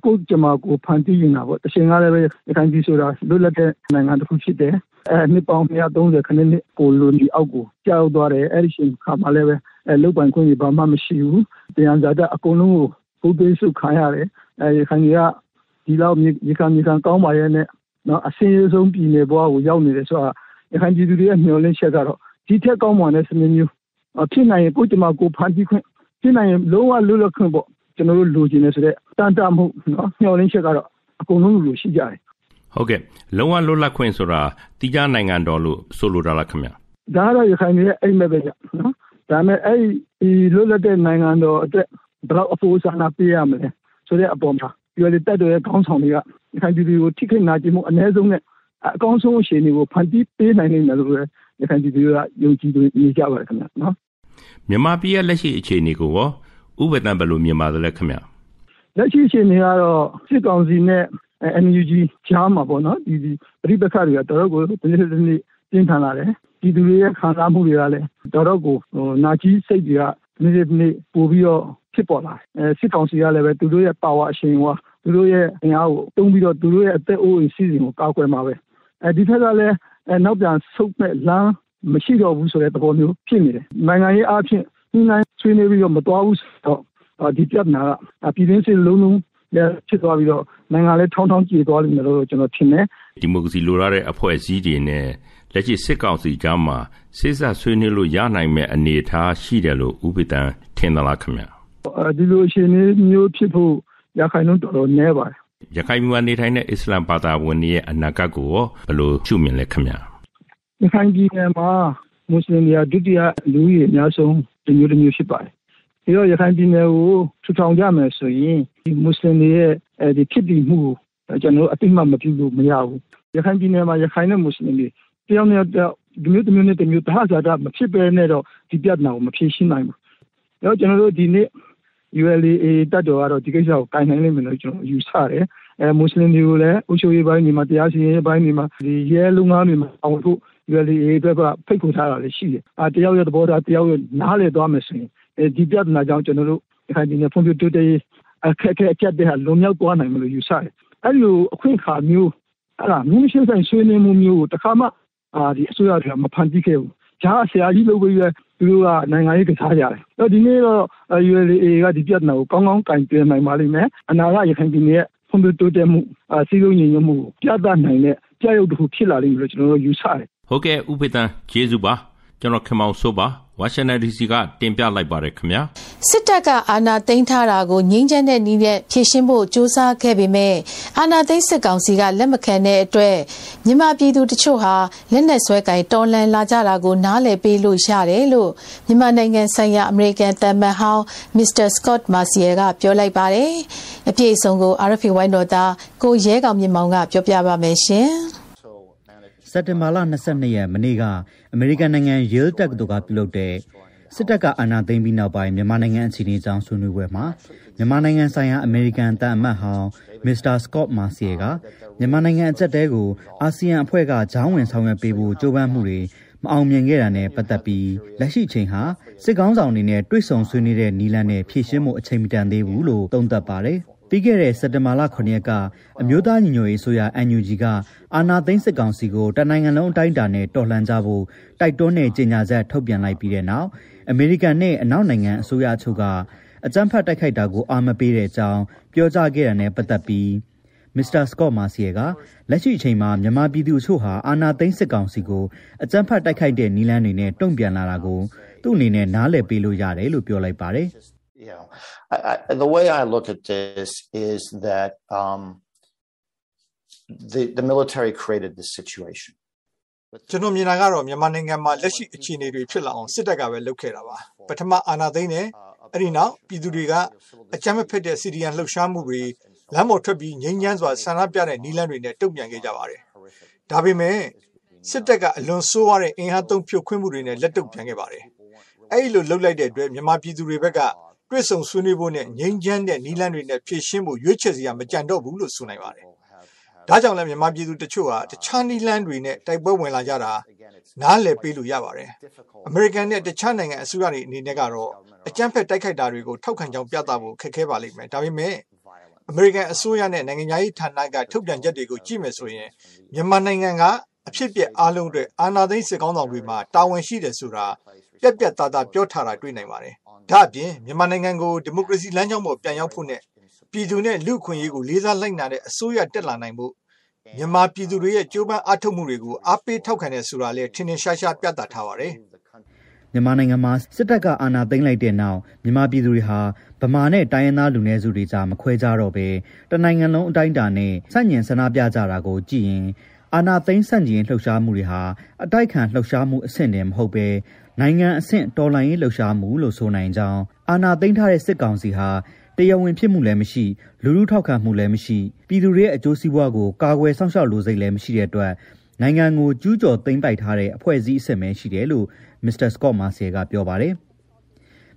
ကိုယ်ကြမှာကိုဖန်တီးနေတာပေါ့တချိန်ကလည်းပဲရခိုင်ပြည်ဆိုတာလွတ်လပ်တဲ့နိုင်ငံတစ်ခုဖြစ်တယ်အဲနှစ်ပေါင်း130ခန်းနှစ်ကိုလိုနီအောက်ကိုကြောက်သွားတယ်အဲ့ဒီချိန်ခါမှလည်းပဲအဲလုတ်ပိုင်ခွင့်ကြီးဘာမှမရှိဘူးတရားဇာတအကုန်လုံးကိုပုတ်သိမ်းစုခံရတယ်အဲရခိုင်ကဒီလောက်မြေခံမြေခံကောင်းပါရဲ့နဲ့ နော်အစင်းရဆုံးပြည်နယ်ဘဝကိုရောက်နေတယ်ဆိုတာရခိုင်ပြည်သူတွေရဲ့မျှော်လင့်ချက်ကတော့ဒီထက်ကောင်းမွန်တဲ့စနစ်မျိုးဖြစ်နိုင်ရင်ကိုယ်ကျမကိုဖန်တီးခွင့်ဖြစ်နိုင်ရင်လုံးဝလွတ်လပ်ခွင့်ပေါ့ကျွန်တော်တို့လိုချင်နေဆိုတဲ့တန်တမှုနော်မျှော်လင့်ချက်ကတော့အကုန်လုံးလိုရှိကြတယ်ဟုတ်ကဲ့လုံးဝလွတ်လပ်ခွင့်ဆိုတာတိကျနိုင်ငံတော်လို့ဆိုလိုတာလားခင်ဗျဒါကတော့ရခိုင်ပြည်ရဲ့အိမ်မက်ပဲကြနော်ဒါမဲ့အဲ့ဒီလွတ်လပ်တဲ့နိုင်ငံတော်အတွက်ဘယ်တော့အဖို့ဆန္ဒပေးရမလဲဆိုတဲ့အပေါ်မှာပြောလေတက်တော်ရဲ့ခေါင်းဆောင်တွေက ရခိုင်ပြည်ကိုထိခိုက်နာကျင်မှုအ ਨੇ ဆုံးနဲ့အကောင်းဆုံးအခြေအနေကိုဖန်တီးပေးနိုင်နိုင်တယ်လို့လည်းရခိုင်ပြည်သူကယုံကြည်နေကြပါတယ်ခင်ဗျနော်မြန်မာပြည်ရဲ့လက်ရှိအခြေအနေကိုရောဥပဒေဘယ်လိုမြင်ပါသလဲခင်ဗျလက်ရှိအခြေအနေကတော့စစ်ကောင်စီနဲ့ NUG ကြားမှာပေါ့နော်ဒီဒီပြိပခါတွေကတော်တော်ကိုဒီနေ့ဒီနေ့ပြင်းထန်လာတယ်ဒီသူတွေရဲ့ခံစားမှုတွေကလည်းတော်တော်ကိုဟိုနာကြီးစိတ်တွေကဒီနေ့ဒီနေ့ပို့ပြီးတော့ဖြစ်ပေါ်လာတယ်အဲစစ်ကောင်စီကလည်းပဲသူတို့ရဲ့ power အရှင်ဝါ သူတို့ရဲ့အင်အားကိုတုံးပြီးတော့သူတို့ရဲ့အသက်အိုးအိမ်စီစဉ်ကိုကောက်ွယ်မှာပဲအဲဒီထက်ကလည်းနောက်ပြန်ဆုတ်မဲ့လမ်းမရှိတော့ဘူးဆိုတဲ့သဘောမျိုးဖြစ်နေတယ်နိုင်ငံရေးအဖြစ်ညှိနှိုင်းဆွေးနွေးပြီးတော့မတော်ဘူးဆိုတော့ဒီပြဿနာကပြည်တွင်းစစ်လုံးလုံးလည်းဖြစ်သွားပြီးတော့နိုင်ငံလည်းထောင်းထောင်းကြေသွားလိမ့်မယ်လို့ကျွန်တော်ထင်တယ်ဒီမိုကရေစီလိုရတဲ့အဖွဲ့အစည်းတွေနဲ့လက်ရှိစစ်ကောင်စီကြားမှာစိစဆွေးနွေးလို့ရနိုင်မဲ့အနေအထားရှိတယ်လို့ဥပဒံထင်သလားခင်ဗျာဒီလိုအခြေအနေမျိုးဖြစ်ဖို့ ရခိုင်လုံးတော်တော်နည်းပါတယ်ရခိုင်မြို့နေထိုင်တဲ့အစ္စလမ်ဘာသာဝင်တွေရဲ့အနာဂတ်ကိုဘယ်လိုရှုမြင်လဲခင်ဗျာရခိုင်ပြည်နယ်မှာမွတ်စလင်တွေကဒုတိယလူကြီးအများဆုံးဒီမျိုးတစ်မျိုးဖြစ်ပါတယ်ပြီးတော့ရခိုင်ပြည်နယ်ကိုထူထောင်ကြမယ်ဆိုရင်ဒီမွတ်စလင်တွေရဲ့အဲဒီဖြစ်တည်မှုကိုကျွန်တော်အတိမတ်မပြုလို့မရဘူးရခိုင်ပြည်နယ်မှာရခိုင်နဲ့မွတ်စလင်တွေတယောက်နဲ့တယောက်ဒီမျိုးတစ်မျိုးနဲ့တစ်မျိုးတဟဇာတာမဖြစ်ပဲနဲ့တော့ဒီပြဿနာကိုမဖြေရှင်းနိုင်ဘူး။အဲတော့ကျွန်တော်တို့ဒီနေ့ ULA တက်တော်ကတော့ဒီကိစ္စကိုကင်နိုင်လိမ့်မယ်လို့ကျွန်တော်ယူဆတယ်။အဲမွတ်စလင်တွေကိုလည်းအုပ်ချုပ်ရေးပိုင်းတွေမှာတရားစီရင်ရေးပိုင်းတွေမှာဒီရဲလုံငန်းတွေမှာအောင်ဖို့ ULA အတွက်ကဖိတ်ခေါ်ထားတာလည်းရှိတယ်။အာတယောက်ရဲ့သဘောထားတယောက်ရဲ့နားလည်သွားမယ်ဆိုရင်အဲဒီပြဿနာကြောင့်ကျွန်တော်တို့ဒီခိုင်ဒီနယ်ဖွံ့ဖြိုးတိုးတက်ရေးအခက်အခဲအကျက်တဲ့ဟာလွန်မြောက်သွားနိုင်မလို့ယူဆတယ်။အဲဒီလိုအခွင့်အခါမျိုးအဲ့ဒါမြင်းရှင်းဆိုင်ဆွေးနွေးမှုမျိုးကိုတခါမှအာဒီအစိုးရကမဖန်တီးခဲ့ဘူး။ ဂျာဆရာကြီးလုပ်ပြီးပဲသူတို့ကနိုင်ငံရေးကစားကြတယ်။အဲ့ဒီနေ့တော့ ULA ကဒီပြဿနာကိုကောင်းကောင်းကင်တွယ်နိုင်ပါလိမ့်မယ်။အနာဂတ်ရခိုင်ပြည်နယ်ရဲ့ဖွံ့ဖြိုးတိုးတက်မှုအစည်းအရုံးညီညွတ်မှုပြသနိုင်တဲ့ကြောက်ရွံ့တစ်ခုဖြစ်လာလိမ့်မယ်လို့ကျွန်တော်တို့ယူဆတယ်။ဟုတ်ကဲ့ဥပဒံကျေးဇူးပါ။ကျွန်တော်ခင်မောင်ဆိုပါဝါရှင်တန် DC ကတင်ပြလိုက်ပါတယ်ခင်ဗျာစစ်တပ်ကအာဏာသိမ်းထားတာကိုငြင်းချမ်းတဲ့နည်းနဲ့ဖြေရှင်းဖို့စ조사ခဲ့ပေမဲ့အာဏာသိမ်းစစ်ကောင်စီကလက်မခံတဲ့အတွက် မြန်မာပြည်သူတချို့ဟာလက်နက်ဆွဲကင်တော်လှန်လာကြတာကိုနားလည်ပေးလို့ရတယ်လို့မြန်မာနိုင်ငံဆိုင်ရာအမေရိကန်တမန်ဟောင်းမစ္စတာစကော့မာစီယယ်ကပြောလိုက်ပါတယ်အပြည့်အစုံကို RFA ဝိုင်းတော်သားကိုရဲကောင်မြင့်မောင်ကပြောပြပါမယ်ရှင်စက်တင်ဘာလ22ရက်မနေ့ကအမေရိကန်နိုင်ငံယေးတက္ကသိုလ်ကပြုလုပ်တဲ့စစ်တပ်ကအာဏာသိမ်းပြီးနောက်ပိုင်းမြန်မာနိုင်ငံအခြေအနေကြောင်းဆွေးနွေးပွဲမှာမြန်မာနိုင်ငံဆိုင်ရာအမေရိကန်တန်အမတ်ဟောင်းမစ္စတာစကော့မာစီယက မြန်မာနိုင်ငံအကြက်တဲကိုအာဆီယံအဖွဲ့ကဂျောင်းဝင်ဆောင်ရွက်ပေးဖို့ကြိုးပမ်းမှုတွေမအောင်မြင်ခဲ့တာနဲ့ပတ်သက်ပြီးလက်ရှိချိန်ဟာစစ်ကောင်းဆောင်တွေနဲ့တွေ့ဆုံဆွေးနွေးတဲ့နီလန်နဲ့ဖြည့်ရှင်းမှုအချိန်မတန်သေးဘူးလို့သုံးသပ်ပါတယ်။ပြီးခဲ့တဲ့စက်တင်ဘာလ9ရက်ကအမျိုးသားညီညွတ်ရေးဆိုရ NUG ကအာနာသိန်းစစ်ကောင်စီကိုတနိုင်ငံလုံးအတိုင်းအတာနဲ့တော်လှန်ကြဖို့တိုက်တွန်းတဲ့ကြေညာချက်ထုတ်ပြန်လိုက်ပြီးတဲ့နောက်အမေရိကန်နဲ့အနောက်နိုင်ငံအစိုးရအချို့ကအကြမ်းဖက်တိုက်ခိုက်တာကိုအာမပေးတဲ့အကြောင်းပြောကြားခဲ့တာနဲ့ပတ်သက်ပြီး မစ္စတာစကော့မာစီယကလက်ရှိအချိန်မှာမြန်မာပြည်သူအချို့ဟာအာဏာသိမ်းစစ်ကောင်စီကိုအကြမ်းဖက်တိုက်ခိုက်တဲ့နည်းလမ်းတွေနဲ့တုံ့ပြန်လာတာကိုသူ့အနေနဲ့နားလည်ပေးလို့ရတယ်လို့ပြောလိုက်ပါတယ် you know, I, I, the way I look at this is that um, the the military created this situation. ကျွန်တော်မြင်တာကတော့မြန်မာနိုင်ငံမှာလက်ရှိအခြေအနေတွေဖြစ်လာအောင်စစ်တပ်ကပဲလုပ်ခဲ့တာပါပထမအာဏာသိမ်းတယ်အဲ့ဒီနောက်ပြည်သူတွေကအကြမ်းမဖက်တဲ့စီရီယန်လှုပ်ရှားမှုတွေ လမ်းပေါ်ထွက်ပြီးငြိမ်းချမ်းစွာဆန္ဒပြတဲ့နီလန်းတွေနဲ့တုံ့ပြန်ခဲ့ကြပါတယ်ဒါပေမဲ့စစ်တပ်ကအလွန်ဆိုးရတဲ့အင်အားသုံးဖြိုခွင်းမှုတွေနဲ့လက်တုံ့ပြန်ခဲ့ပါတယ်အဲ့ဒီလိုလှုပ်လိုက်တဲ့အတွက်မြန်မာပြည်သူတွေဘက်ကတွေ့ဆုံဆွေးနွေးဖို့နဲ့ငြိမ်းချမ်းတဲ့နီလန်းတွေနဲ့ဖြည့်ရှင်းဖို့ရွေးချယ်စရာမကြံတော့ဘူးလို့ဆိုနိုင်ပါတယ်ဒါကြောင့်လည်းမြန်မာပြည်သူတချို့ဟာတခြားနီလန်းတွေနဲ့တိုက်ပွဲဝင်လာကြတာနားလည်ပေးလို့ရပါတယ်။အမေရိကန်နဲ့တခြားနိုင်ငံအစိုးရတွေအနေနဲ့ကတော့အကြမ်းဖက်တိုက်ခိုက်တာတွေကိုထောက်ခံကြောင်းပြသဖို့ခက်ခဲပါလိမ့်မယ်။ဒါပေမဲ့အ မေရိကန်အစိုးရနဲ့နိုင်ငံရေးဌာနကထုတ်ပြန်ချက်တွေကိုကြည့်မယ်ဆိုရင်မြန်မာနိုင်ငံကအဖြစ်ပြက်အားလုံးအတွက်အာဏာသိမ်းစစ်ကောင်းဆောင်တွေမှာတာဝန်ရှိတယ်ဆိုတာပြက်ပြက်သားသားပြောထားတာတွေ့နိုင်ပါတယ်။ဒါ့အပြင်မြန်မာနိုင်ငံကိုဒီမိုကရေစီလမ်းကြောင်းပေါ်ပြန်ရောက်ဖို့နဲ့ပြည်သူနဲ့လူခွင့်ရေးကိုလေးစားလိုက်နာတဲ့အစိုးရတက်လာနိုင်ဖို့မြန်မာပြည်သူတွေရဲ့ကြိုးပမ်းအားထုတ်မှုတွေကိုအားပေးထောက်ခံတဲ့ဆိုတာလည်းထင်ထင်ရှားရှားပြသထားပါတယ်။မြန်မာနိုင်ငံမှာစစ်တပ်ကအာဏာသိမ်းလိုက်တဲ့နောက်မြန်မာပြည်သူတွေဟာ ဗမာနဲ့တိုင်းရင်းသားလူနည်းစုတွေကြားမခွဲကြတော့ဘဲတနိုင်ငံလုံးအတိုင်းအတာနဲ့စန့်ကျင်ဆန္ဒပြကြတာကိုကြည့်ရင်အာဏာသိမ်းဆန့်ကျင်လှုပ်ရှားမှုတွေဟာအတိုက်ခံလှုပ်ရှားမှုအဆင့်တည်းမဟုတ်ဘဲနိုင်ငံအဆင့်တော်လှန်ရေးလှုပ်ရှားမှုလို့ဆိုနိုင်ကြောင်းအာဏာသိမ်းထားတဲ့စစ်ကောင်စီဟာတရားဝင်ဖြစ်မှုလည်းမရှိလူလူထောက်ခံမှုလည်းမရှိပြည်သူတွေရဲ့အကျိုးစီးပွားကိုကာကွယ်ဆောင်ရှောက်လိုစိတ်လည်းမရှိတဲ့အတွက်နိုင်ငံကိုကျူးကျော်သိမ်းပိုက်ထားတဲ့အဖွဲ့အစည်းအဆင့်ပဲရှိတယ်လို့မစ္စတာစကော့မာဆီကပြောပါတယ်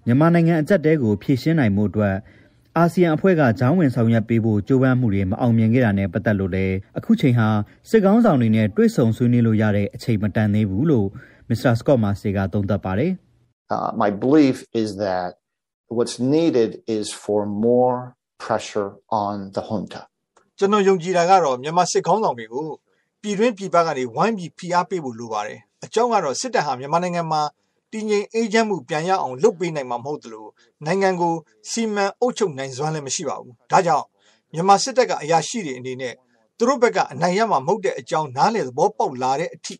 မြန်မာနိုင်ငံအကြက်တဲကိုဖြည့်ရှင်းနိုင်မှုအတွက်အာဆီယံအဖွဲ့ကဂျောင်းဝင်ဆောင်ရွက်ပေးဖို့ကြိုးပမ်းမှုတွေမအောင်မြင်ခဲ့တာနဲ့ပတ်သက်လို့လည်းအခုချိန်ဟာစစ်ကောင်းဆောင်တွေနဲ့တွေ့ဆုံဆွေးနွေးလို့ရတဲ့အချိန်မတန်သေးဘူးလို့မစ္စတာစကော့မာဆီကသုံးသပ်ပါတယ် Uh, my belief is that what's needed is for more pressure on the junta ကျွန်တော်ယုံကြည်တာကတော့မြန်မာစစ်ကောင်းဆောင်တွေကိုပြည်တွင်းပြည်ပကနေဝိုင်းပြီးဖိအားပေးဖို့လိုပါတယ်အကြောင်းကတော့စစ်တပ်ဟာမြန်မာနိုင်ငံမှာ တည်ငြိမ်အေးချမ်းမှုပြန်ရအောင်လုပ်ပေးနိုင်မှာမဟုတ်သလိုနိုင်ငံကိုစီမံအုပ်ချုပ်နိုင်စွမ်းလည်းမရှိပါဘူးဒါကြောင့်မြန်မာစစ်တပ်ကအရာရှိတွေအနေနဲ့သူတို့ဘက်ကအနိုင်ရမှာမဟုတ်တဲ့အကြောင်းနားလည်သဘောပေါက်လာတဲ့အထိ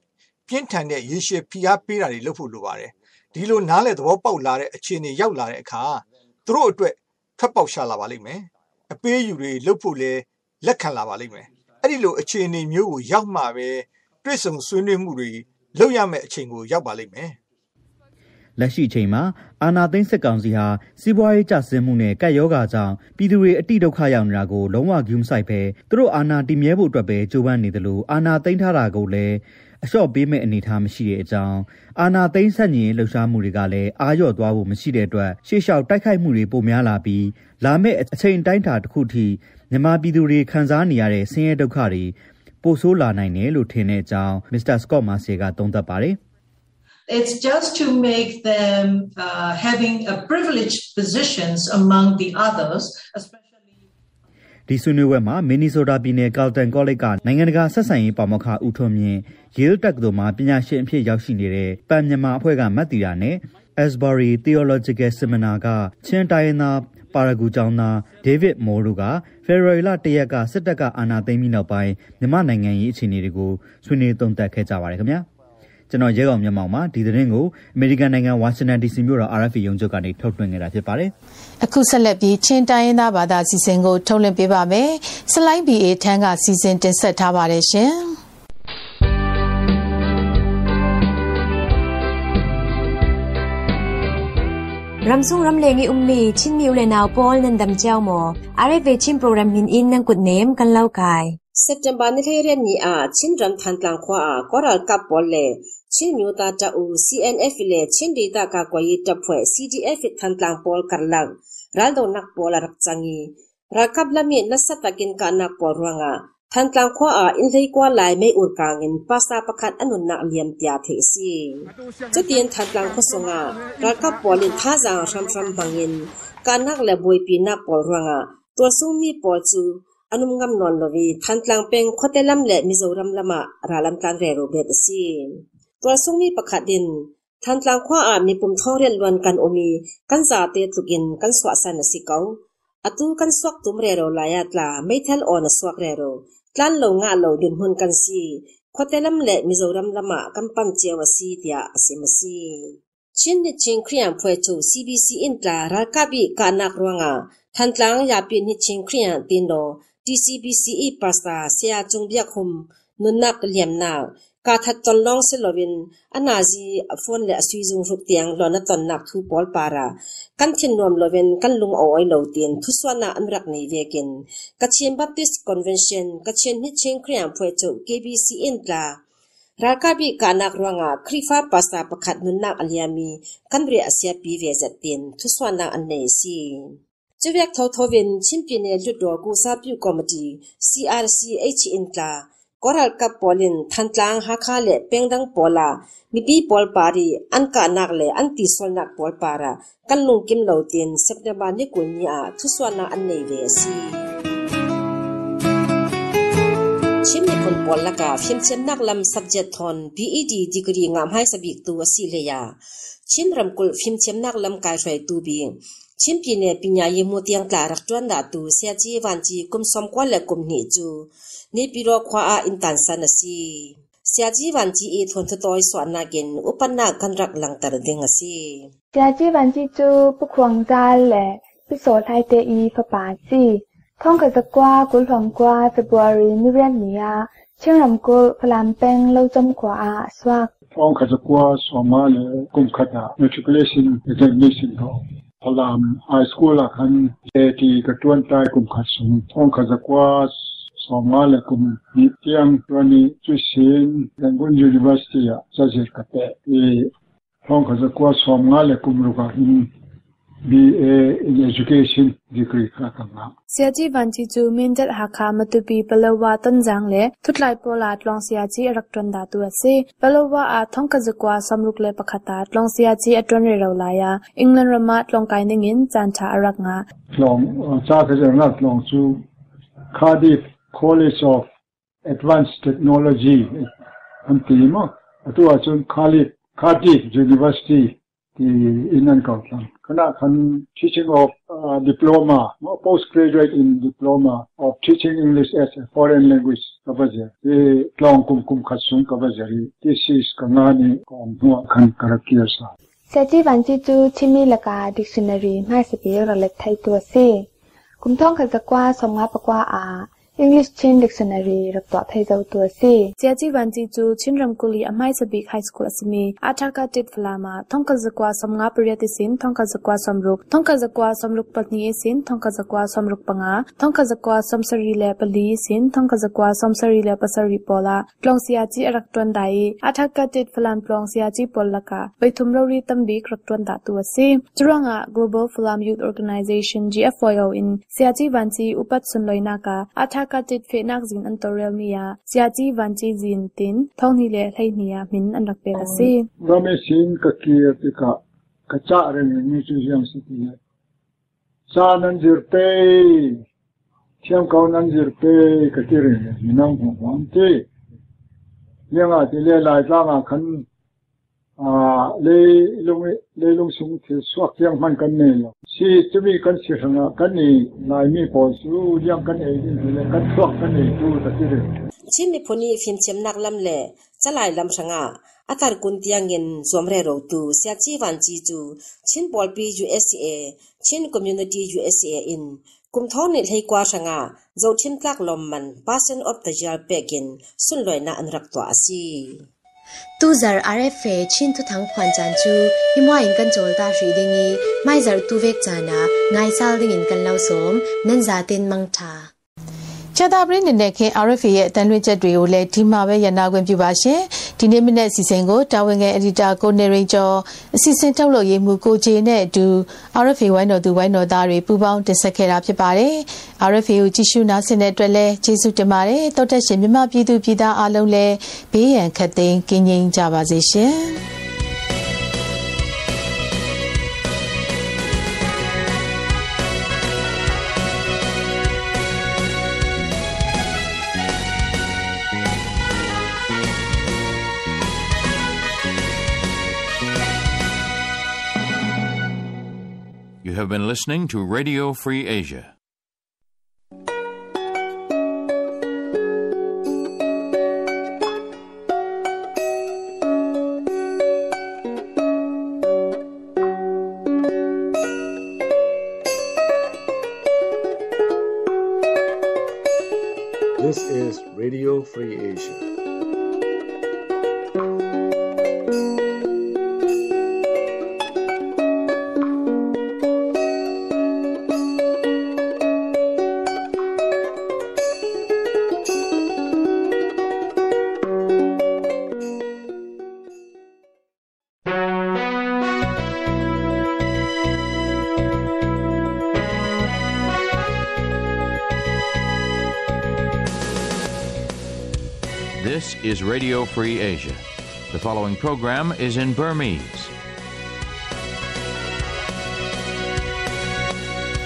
ပြင်းထန်တဲ့ရေရှည်ဖိအားပေးတာတွေလုပ်ဖို့လိုပါတယ်ဒီလိုနားလည်သဘောပေါက်လာတဲ့အခြေအနေရောက်လာတဲ့အခါသူတို့အတွက်ထွက်ပေါက်ရှာလာပါလိမ့်မယ်အပေးယူတွေလုပ်ဖို့လဲလက်ခံလာပါလိမ့်မယ်အဲ့ဒီလိုအခြေအနေမျိုးကိုရောက်မှပဲတွေ့ဆုံဆွေးနွေးမှုတွေလုပ်ရမယ့်အချိန်ကိုရောက်ပါလိမ့်မယ် လက်ရှိချိန်မှာအာနာသိန်းစစ်ကောင်စီဟာစီးပွားရေးကျဆင်းမှုနဲ့ကပ်ရောဂါကြောင့်ပြည်သူတွေအတိဒုက္ခရောက်နေတာကိုလုံးဝဂရုမစိုက်ဘဲသူတို့အာဏာတည်မြဲဖို့အတွက်ပဲကြိုးပမ်းနေတယ်လို့အာဏာသိမ်းထားတာကိုလည်းအလျှော့ပေးမဲ့အနေအထားမရှိတဲ့အကြောင်းအာနာသိန်းဆက်ညင်လှုပ်ရှားမှုတွေကလည်းအာရော့သွားဖို့မရှိတဲ့အတွက်ရှေ့လျှောက်တိုက်ခိုက်မှုတွေပိုများလာပြီးလာမယ့်အချိန်တိုင်းတာတစ်ခုထိမြန်မာပြည်သူတွေခံစားနေရတဲ့ဆင်းရဲဒုက္ခတွေပိုဆိုးလာနိုင်တယ်လို့ထင်တဲ့အကြောင်းမစ္စတာစကော့မာစီကသုံးသပ်ပါတယ် It's just to make them uh, having a privileged positions among the others, especially ဒီဆွေးနွေးပွဲမှာမင်နီဆိုတာပြည်နယ်ကာလတန်ကောလိပ်ကနိုင်ငံတကာဆက်ဆံရေးပါမောက္ခဦးထွန်းမြင့် Yale တက္ကသိုလ်မှာပညာရှင်အဖြစ်ရောက်ရှိနေတဲ့ပန်မြန်မာအဖွဲ့ကမတ်တီတာနဲ့ Asbury Theological Seminar ကချင်းတိုင်းသားပါရဂူကျောင်းသားဒေးဗစ်မိုးတို့ကဖေဖော်ဝါရီလ၁ရက်ကစစ်တပ်ကအာဏာသိမ်းပြီးနောက်ပိုင်းမြန်မာနိုင်ငံရေးအခြေအနေတွေကိုဆွေးနွေးသုံးသပ်ခဲ့ကြပါတယ်ခင်ဗျာ ကျွန်တော်ရဲကောင်မျက်မှောက်မှာဒီသတင်းကိုအမေရိကန်နိုင်ငံဝါရှင်တန် DC မြို့တော် RFA ရုံးချုပ်ကနေထုတ်လွှင့်ခဲ့တာဖြစ်ပါတယ်။အခုဆက်လက်ပြီးချင်းတိုင်းရင်းသားဘာသာစီစဉ်ကိုထုတ်လွှင့်ပေးပါမယ်။စလိုင်း BA ထန်းကစီစဉ်တင်ဆက်ထားပါတယ်ရှင်။ ram sung ram lengi ummi chin miu le naw pol nan dam chaw mo are ve chin program min in nang kut nem kan lau kai September ni le ren ni a chin ram than tlang khwa a koral kap pol le chin miu ta ta u CNF le chin ri ta ka kwa yi ta phwe CDF than tlang pol kar lang ral do nak pol rak changi rakap lami na satakin ka nak ချင်းမျိုးသားတအူ CNF လေချင်းဒေတာကကွယ်ရေးတပ်ဖွဲ့ CDF ထန်တန်ပေါ်ကလန်ရန်ဒိုနက်ပေါ်လာရပ်ချန်ကြီးရကပ်လမီနစတကင်ကနပေါ်ရငါထန်တန်ခွာအာအင်သေးကွာလိုက်မေဥကငင်ပါစာပခတ်အနုနာလျံပြသေစီချက်တင်ထန်တန်ခွဆုံငါရကပ်ပေါ်လင်သာဇာရှမ်ရှမ်ဘငင်ကနက်လေဘွေပီနာပေါ်ရငါตัวซูมีปอจูอนุมงำนอนลวีพันตลังเป็งคอเตลัมและมิโซรัมลามะราลัมตันเรโรเบตซี โซรัมละมะกันปันเจวซีเตียอสิมซีชินนิจิงครียมเฟจู CBC อินตราราคาบิกานักรวงาทันตลังยาปินิจิงครียมตินโด TCBCE pasta sia chung biak hum nun nak liam na ka that ton long se lovin ana ji phone le asui jung ruk tiang lo na ton nak thu pol para kan thin nom lovin kan lung o oi lo tin thu swana amrak nei vekin kachin baptist convention kachin ni ching khriam phwe chu kbc in la ရာကဘိကနကရငါခရီဖာပါစတာပခတ်နုနာအလျာမီကမ်ရီအစီယပီဝေဇတင်သူဆွာနာအနေစီကျုပ်ရက်ထောထောဝင်ချင်းပြင်းရဲ့လွတ်တော်ကိုစားပြုကော်မတီ CRCH အင်တာ koral ka polin thantlang ha kha le pengdang pola mi pi pol pari an ka nak le an ti sol nak pol para kan lung kim lo tin september ni kul ni a thu swa na an nei ve si chim ni kon pol la ka phim chem nak lam subject thon PED degree ngam hai sabik tu asi le ya chin ram kul phim chem nak lam kai thai tu bi ချင်းပြည်နယ်ပညာရေးမှုတရားကလာရတွန်းတာတူဆရာကြီးဝန်ကြီးကုမ်စံကွာလက်ကုမ်နေကျူ နေပြီးတော့ခွာအင်တန်ဆန်စီဆရာကြီးဝန်ကြီးအထွန်ထတော်ဆွမ်းနာကင်ဥပနာကန်ရက်လန်တရဒင်းစီဆရာကြီးဝန်ကြီးကျူပခွန်ဒါလေပိစောထိုက်တဲ့အီဖပါစီท่องกับสกว่ากุลหลงกว่าเฟบรุรีนิเรียนเนียเชื่อรำกุลพลามเป้งเล่าจมกว่าอาสวัก ท่องกับสกว่าสมาเลกุมขัดา matriculation examination เขาพลามไฮสคูลคันเจตีกระตวนใต้กุมขัดสูงท่องกับสกว่า ومالكم بيتيام توني تشين لنقول يونيفرسيتي ساجر كتا هون كذا كواس ومالكم رغاهم BA in Education degree ကကမှာဆရာကြီးဗန်ချီချူမင်းဒက်ဟာခါမတူပီပလဝါတန်ဇန်လေထုတ်လိုက်ပေါ်လာတလောင်ဆရာကြီးရက်တွန်ဒါတူအစေပလဝါအာထုံကဇကွာဆမ်လုကလေပခတာတလောင်ဆရာကြီးအတွန်ရရောလာယာအင်္ဂလန်ရမတ်လောင်ကိုင်းနေငင်းချန်ချာရက်ငါလောင်စာကဇရနတ်လောင်ချူကာဒီဖ် college of advanced technology antima atu achun khali khati university the inan kautlan kana khan teaching of uh, diploma postgraduate in diploma of teaching english as a foreign language kabaje e tlong kum kum khasung kabaje this is kangani kom no khan karakia sa sachi wanchi chu chimi laka dictionary ma se pe ro le thai tu se. Kum thong kha zakwa somnga pakwa a English Chin Dictionary rak twa phei zo tu si chia chi wan chi chu chinram kuli amai sabi high school asmi athaka tit flama thongka zakwa samnga priya ti sin thongka zakwa samruk thongka zakwa samruk patni sin thongka zakwa samruk panga thongka zakwa samsari le pali sin thongka zakwa samsari le pasari pola tlong sia chi rak ton dai athaka tit flan tlong sia chi polaka baithum rori tambi rak ton da tu si churanga global flam youth organization gfyo in sia chi wan chi upat sunloina ka athaka taka chit fe nak zin an torel mi ya chia chi van chi zin tin, thong hi le thai ni ya min an rak pe ka si. Rame sin ka ki ti ka ka cha re ni ni chu yam si ti ya. Sa nan zir pe. Thiam kau nan zir pe ka ti re ni nang ko wan ti yang a ti le lai sa ma khan à lê lông lê lông súng thì suốt tiếng man cái này rồi si chúng mình cái sự hàng cái này lại mi bỏ số liang cái này thì là cái suốt cái này tu thật chứ được chỉ mi phoni phim chiếm nặng lắm lệ chả lại lâm sang à à tar kun tiang ngin zom re ro tu sia chi van chi chu chin bol pi usa chin community usa in kum tho ne thei kwa sanga zo chin tlak lom man passion of the jail pekin sun loi na an rak to asi tu zar rfa chin tu thang khwan chan chu himwa in kan chol ta ri dingi mai zar tu vek chana ngai sal ding in kan lau som nan za tin mang tha ချတာပရင်းနေတဲ့ခင် RFA ရဲ့အတန်လွှင့်ချက်တွေကိုလည်းဒီမှာပဲရနာခွင့်ပြုပါရှင်ဒီနေ့မနေ့အစီအစဉ်ကိုတာဝန်ခံအက်ဒီတာကိုနေရင်ကျော်အစီအစဉ်ထုတ်လုပ်ရေးမှူးကိုဂျေနဲ့အတူ RFA ဝိုင်းတော်သူဝိုင်းတော်သားတွေပူးပေါင်းတင်ဆက်ခဲ့တာဖြစ်ပါတယ် RFA ကိုကြည့်ရှုနားဆင်တဲ့အတွက်လည်းကျေးဇူးတင်ပါတယ်တောတက်ရှင်မြမပြည်သူပြည်သားအားလုံးလည်းဘေးရန်ခတ်သိမ်းကင်းငြိမ်းကြပါစေရှင် have been listening to Radio Free Asia. This is Radio Free Asia. Radio Free Asia. The following program is in Burmese.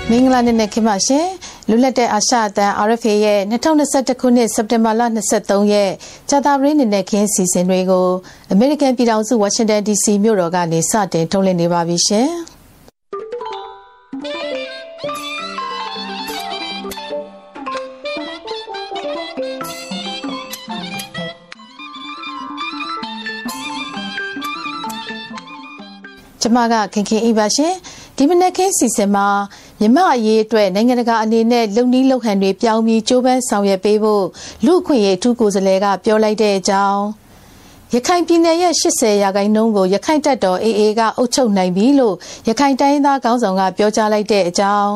မင်္ဂလာနေ့နဲ့ခင်ပါရှင်လွတ်လပ်တဲ့အာရှအသံ RFA ရဲ့2021ခုနှစ်စက်တင်ဘာလ23ရက်ကြာသပတေးနေ့နဲ့ခင်းစီစဉ်တွေကိုအမေရိကန်ပြည်ထောင်စုဝါရှင်တန် DC မြို့တော်ကနေစတင်ထုတ်လွှင့်နေပါပြီရှင် ကျမကခင်ခင်အေးပါရှင်ဒီမနက်ခင်းစီစဉ်မှာမြမအရေးအတွက်နိုင်ငံတကာအနေနဲ့လုံနီးလုံဟန်တွေပြောင်းပြီးကြိုးပမ်းဆောင်ရွက်ပေးဖို့လူအခွင့်ရေးအထူးကိုယ်စားလှယ်ကပြောလိုက်တဲ့အကြောင်းရခိုင်ပြည်နယ်ရဲ့80ရာခိုင်နှုန်းကိုရခိုင်တပ်တော် AA ကအုပ်ချုပ်နိုင်ပြီလို့ရခိုင်တိုင်းသားခေါင်းဆောင်ကပြောကြားလိုက်တဲ့အကြောင်း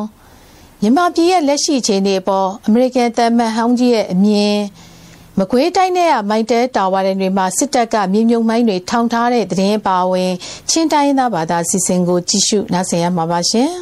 မြန်မာပြည်ရဲ့လက်ရှိအခြေအနေအပေါ်အမေရိကန်သမ္မတဟောင်းကြီးရဲ့အမြင် မကွေးတိုင်းနဲ့ကမိုင်းတဲတာဝါတွေမှာစစ်တပ်ကမြေမြုံမိုင်းတွေထောင်ထားတဲ့သတင်းပါဝင်ချင်းတိုင်းသားဘာသာစီစဉ်ကိုကြည့်ရှုနားဆင်ရမှာပါရှင်